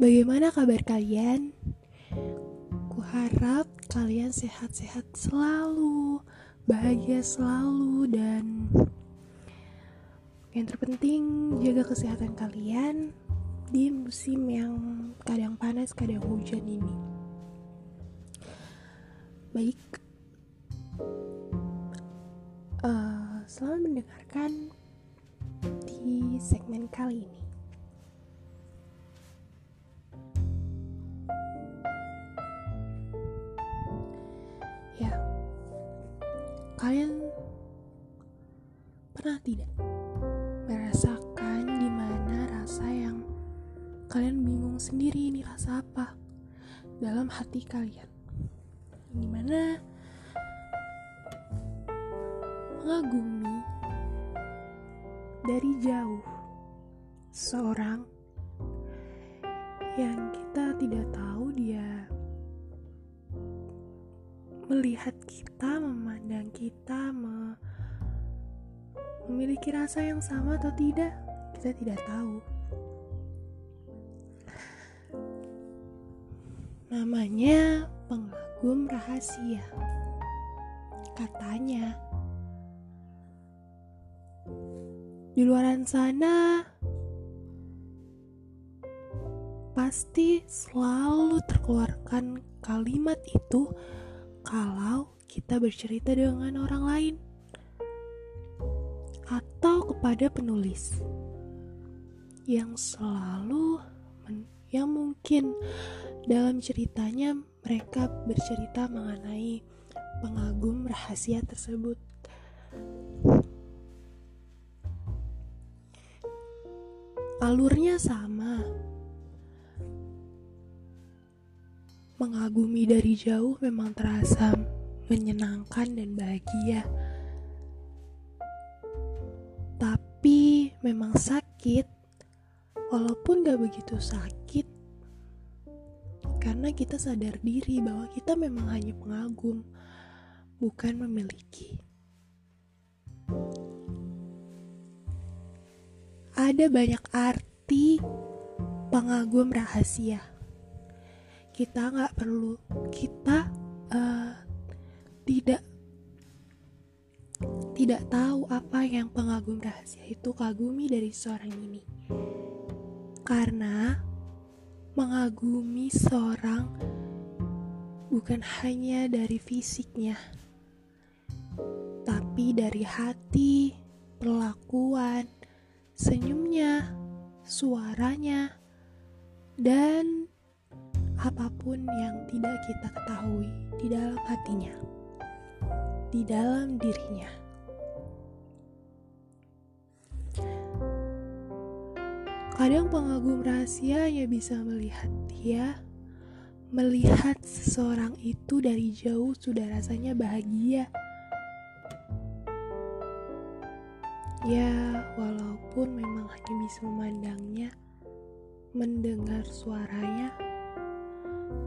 Bagaimana kabar kalian? Kuharap kalian sehat-sehat selalu, bahagia selalu, dan yang terpenting jaga kesehatan kalian di musim yang kadang panas, kadang hujan ini. Baik, uh, selamat mendengarkan di segmen kali ini. Hati kalian? Di mana mengagumi dari jauh seorang yang kita tidak tahu dia melihat kita, memandang kita, me memiliki rasa yang sama atau tidak, kita tidak tahu. Namanya pengagum rahasia. Katanya, di luaran sana pasti selalu terkeluarkan kalimat itu kalau kita bercerita dengan orang lain atau kepada penulis yang selalu yang mungkin dalam ceritanya mereka bercerita mengenai pengagum rahasia tersebut. Alurnya sama, Mengagumi dari jauh memang terasa menyenangkan dan bahagia. Tapi memang sakit, walaupun gak begitu sakit, karena kita sadar diri bahwa kita memang hanya pengagum, bukan memiliki. Ada banyak arti pengagum rahasia kita nggak perlu kita uh, tidak tidak tahu apa yang pengagum rahasia itu kagumi dari seorang ini karena mengagumi seorang bukan hanya dari fisiknya tapi dari hati, perlakuan, senyumnya, suaranya, dan apa pun yang tidak kita ketahui di dalam hatinya, di dalam dirinya. Kadang pengagum rahasia hanya bisa melihat dia, melihat seseorang itu dari jauh sudah rasanya bahagia. Ya, walaupun memang hanya bisa memandangnya, mendengar suaranya,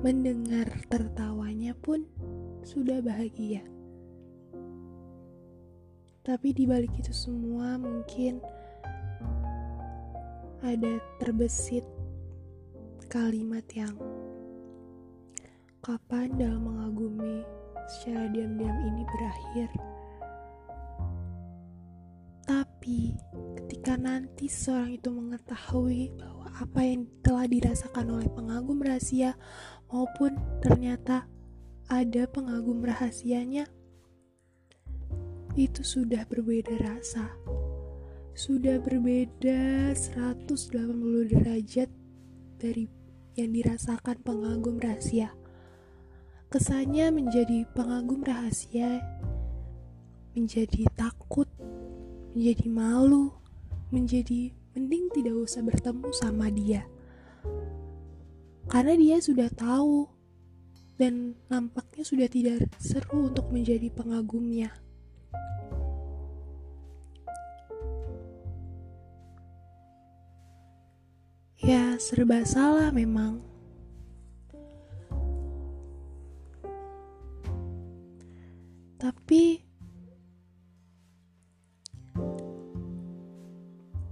mendengar tertawanya pun sudah bahagia. Tapi di balik itu semua mungkin ada terbesit kalimat yang kapan dalam mengagumi secara diam-diam ini berakhir. Tapi ketika nanti seorang itu mengetahui bahwa apa yang telah dirasakan oleh pengagum rahasia maupun ternyata ada pengagum rahasianya, itu sudah berbeda rasa. Sudah berbeda 180 derajat dari yang dirasakan pengagum rahasia. Kesannya menjadi pengagum rahasia, menjadi takut, menjadi malu, menjadi mending tidak usah bertemu sama dia karena dia sudah tahu dan nampaknya sudah tidak seru untuk menjadi pengagumnya. Ya, serba salah memang. Tapi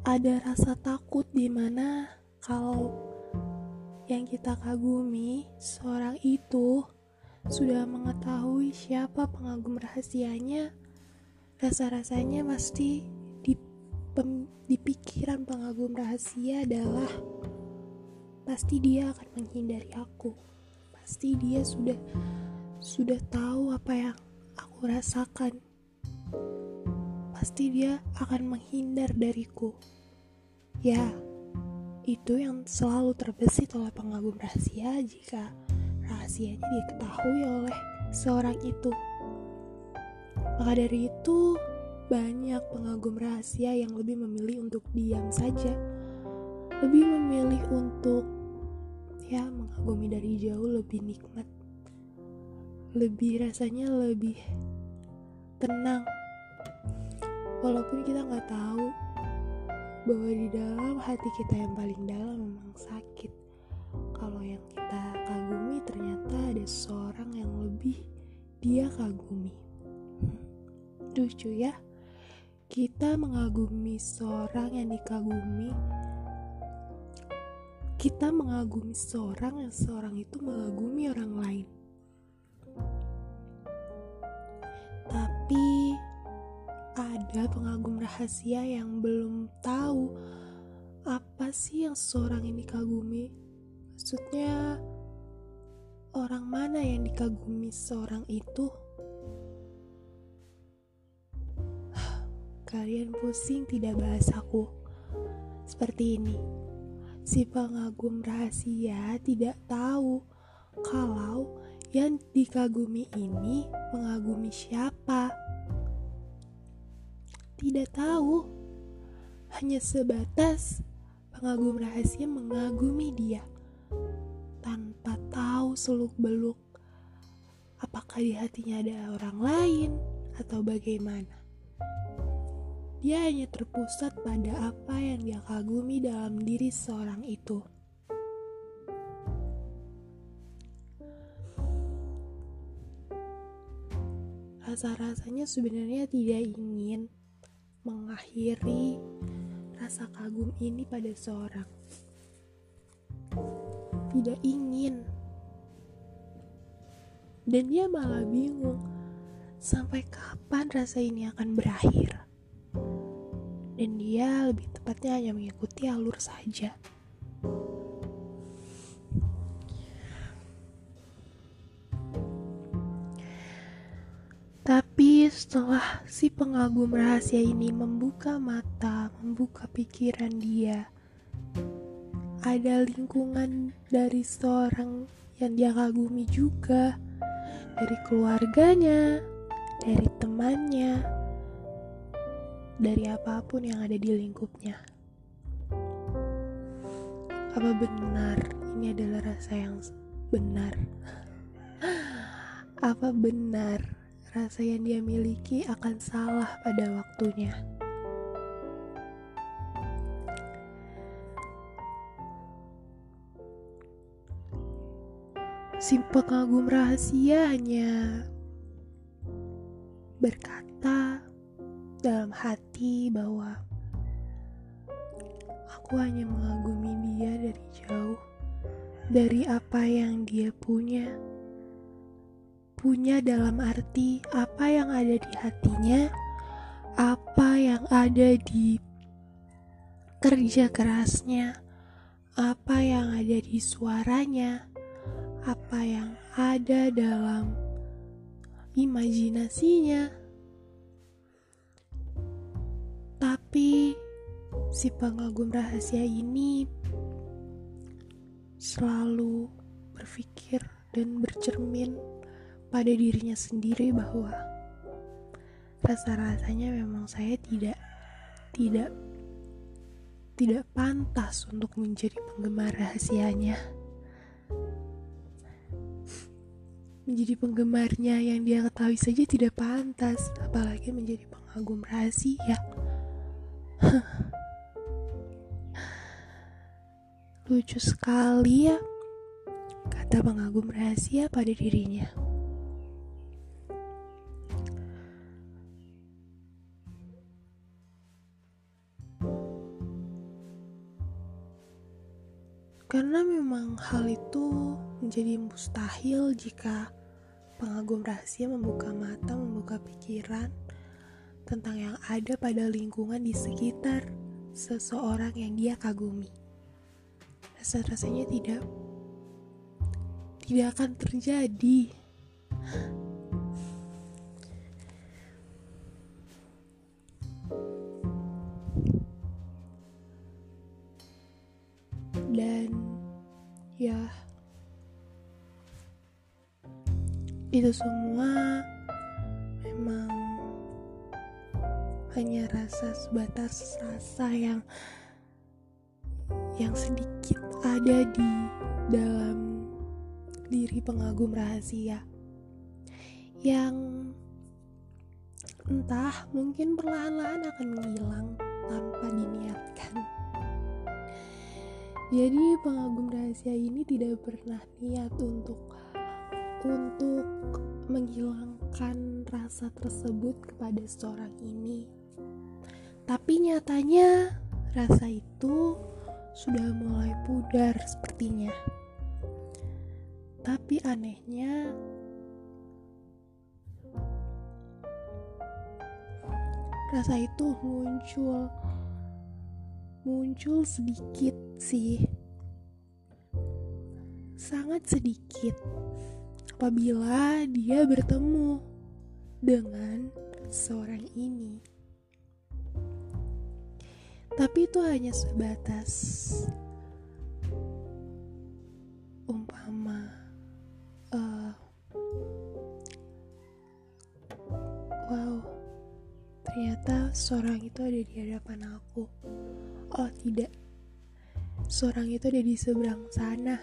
ada rasa takut di mana kalau yang kita kagumi, seorang itu sudah mengetahui siapa pengagum rahasianya, rasa-rasanya pasti pem, di pikiran pengagum rahasia adalah pasti dia akan menghindari aku. Pasti dia sudah sudah tahu apa yang aku rasakan. Pasti dia akan menghindar dariku. Ya, itu yang selalu terbesit oleh pengagum rahasia jika rahasianya diketahui oleh seorang itu. Maka dari itu, banyak pengagum rahasia yang lebih memilih untuk diam saja, lebih memilih untuk ya mengagumi dari jauh lebih nikmat, lebih rasanya lebih tenang. Walaupun kita nggak tahu bahwa di dalam hati kita yang paling dalam memang sakit. Kalau yang kita kagumi ternyata ada seorang yang lebih dia kagumi. Lucu ya, kita mengagumi seorang yang dikagumi. Kita mengagumi seorang yang seorang itu mengagumi orang lain. Tapi ada pengagum rahasia yang belum tahu apa sih yang seorang ini kagumi. Maksudnya, orang mana yang dikagumi seorang itu? Kalian pusing tidak bahas aku. Seperti ini. Si pengagum rahasia tidak tahu kalau yang dikagumi ini mengagumi siapa. Tidak tahu. Hanya sebatas pengagum rahasia mengagumi dia tanpa tahu seluk-beluk apakah di hatinya ada orang lain atau bagaimana. Dia hanya terpusat pada apa yang dia kagumi dalam diri seorang itu. Rasa-rasanya sebenarnya tidak ingin mengakhiri rasa kagum ini pada seorang. Tidak ingin. Dan dia malah bingung sampai kapan rasa ini akan berakhir dia lebih tepatnya hanya mengikuti alur saja. Tapi setelah si pengagum rahasia ini membuka mata, membuka pikiran dia, ada lingkungan dari seorang yang dia kagumi juga, dari keluarganya, dari temannya, dari apa pun yang ada di lingkupnya. Apa benar ini adalah rasa yang benar? Apa benar rasa yang dia miliki akan salah pada waktunya? Si pengagum rahasia hanya berkata dalam hati bahwa aku hanya mengagumi dia dari jauh, dari apa yang dia punya. Punya dalam arti apa yang ada di hatinya, apa yang ada di kerja kerasnya, apa yang ada di suaranya, apa yang ada dalam imajinasinya Tapi si pengagum rahasia ini selalu berpikir dan bercermin pada dirinya sendiri bahwa rasa-rasanya memang saya tidak tidak tidak pantas untuk menjadi penggemar rahasianya. Menjadi penggemarnya yang dia ketahui saja tidak pantas, apalagi menjadi pengagum rahasia. Lucu sekali ya, kata pengagum rahasia pada dirinya. karena memang hal itu menjadi mustahil jika pengagum rahasia membuka mata, membuka pikiran tentang yang ada pada lingkungan di sekitar seseorang yang dia kagumi. Rasa-rasanya tidak tidak akan terjadi. Dan ya itu semua hanya rasa sebatas rasa yang yang sedikit ada di dalam diri pengagum rahasia yang entah mungkin perlahan-lahan akan menghilang tanpa diniatkan. Jadi pengagum rahasia ini tidak pernah niat untuk untuk menghilangkan rasa tersebut kepada seorang ini. Tapi nyatanya rasa itu sudah mulai pudar sepertinya. Tapi anehnya rasa itu muncul muncul sedikit sih sangat sedikit apabila dia bertemu dengan seorang ini. Tapi itu hanya sebatas umpama uh, wow ternyata seorang itu ada di hadapan aku oh tidak seorang itu ada di seberang sana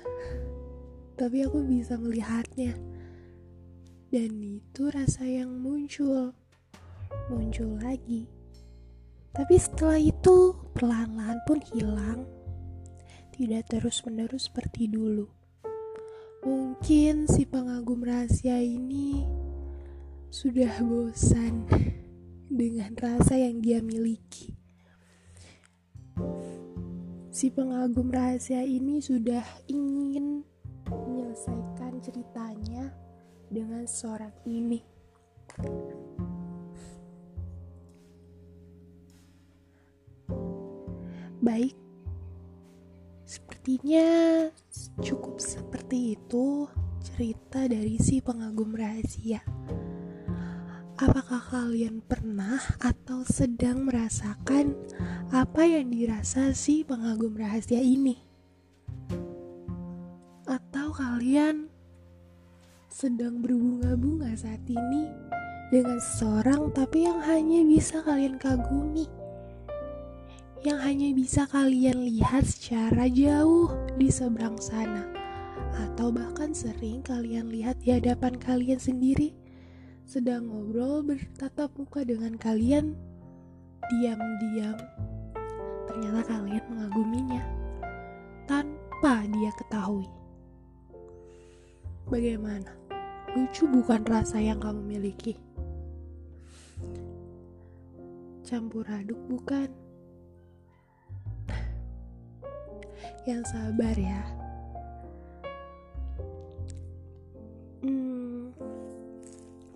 tapi aku bisa melihatnya. Dan itu rasa yang muncul, muncul lagi. Tapi setelah itu perlahan-lahan pun hilang, tidak terus-menerus seperti dulu. Mungkin si pengagum rahasia ini sudah bosan dengan rasa yang dia miliki. Si pengagum rahasia ini sudah ingin menyelesaikan ceritanya dengan seorang ini. Baik, sepertinya cukup seperti itu cerita dari si pengagum rahasia. Apakah kalian pernah atau sedang merasakan apa yang dirasa si pengagum rahasia ini? kalian sedang berbunga-bunga saat ini dengan seseorang tapi yang hanya bisa kalian kagumi yang hanya bisa kalian lihat secara jauh di seberang sana atau bahkan sering kalian lihat di hadapan kalian sendiri sedang ngobrol bertatap muka dengan kalian diam-diam ternyata kalian mengaguminya tanpa dia ketahui Bagaimana? Lucu bukan rasa yang kamu miliki? Campur aduk bukan? Yang sabar ya. Hmm,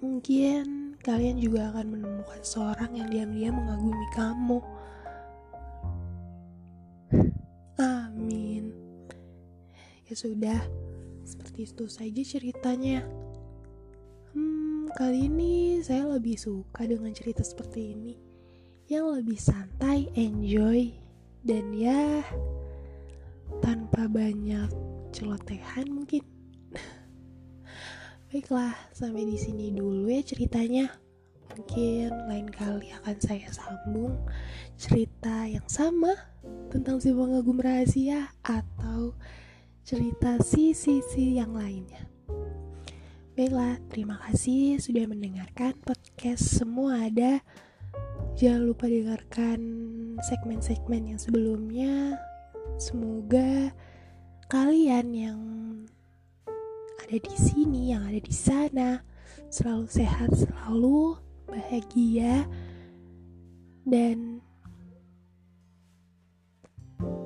mungkin kalian juga akan menemukan seorang yang diam-diam mengagumi kamu. Amin. Ya sudah, seperti itu saja ceritanya. Hmm, kali ini saya lebih suka dengan cerita seperti ini. Yang lebih santai, enjoy, dan ya tanpa banyak celotehan mungkin. Baiklah, sampai di sini dulu ya ceritanya. Mungkin lain kali akan saya sambung cerita yang sama tentang si pengagum rahasia atau cerita sisi-sisi yang lainnya. Baiklah, terima kasih sudah mendengarkan podcast semua ada. Jangan lupa dengarkan segmen-segmen yang sebelumnya. Semoga kalian yang ada di sini, yang ada di sana, selalu sehat, selalu bahagia, dan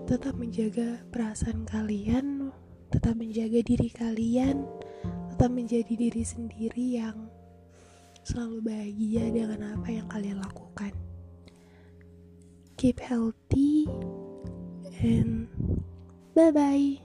tetap menjaga perasaan kalian, tetap menjaga diri kalian, tetap menjadi diri sendiri yang selalu bahagia dengan apa yang kalian lakukan. Keep healthy and bye bye.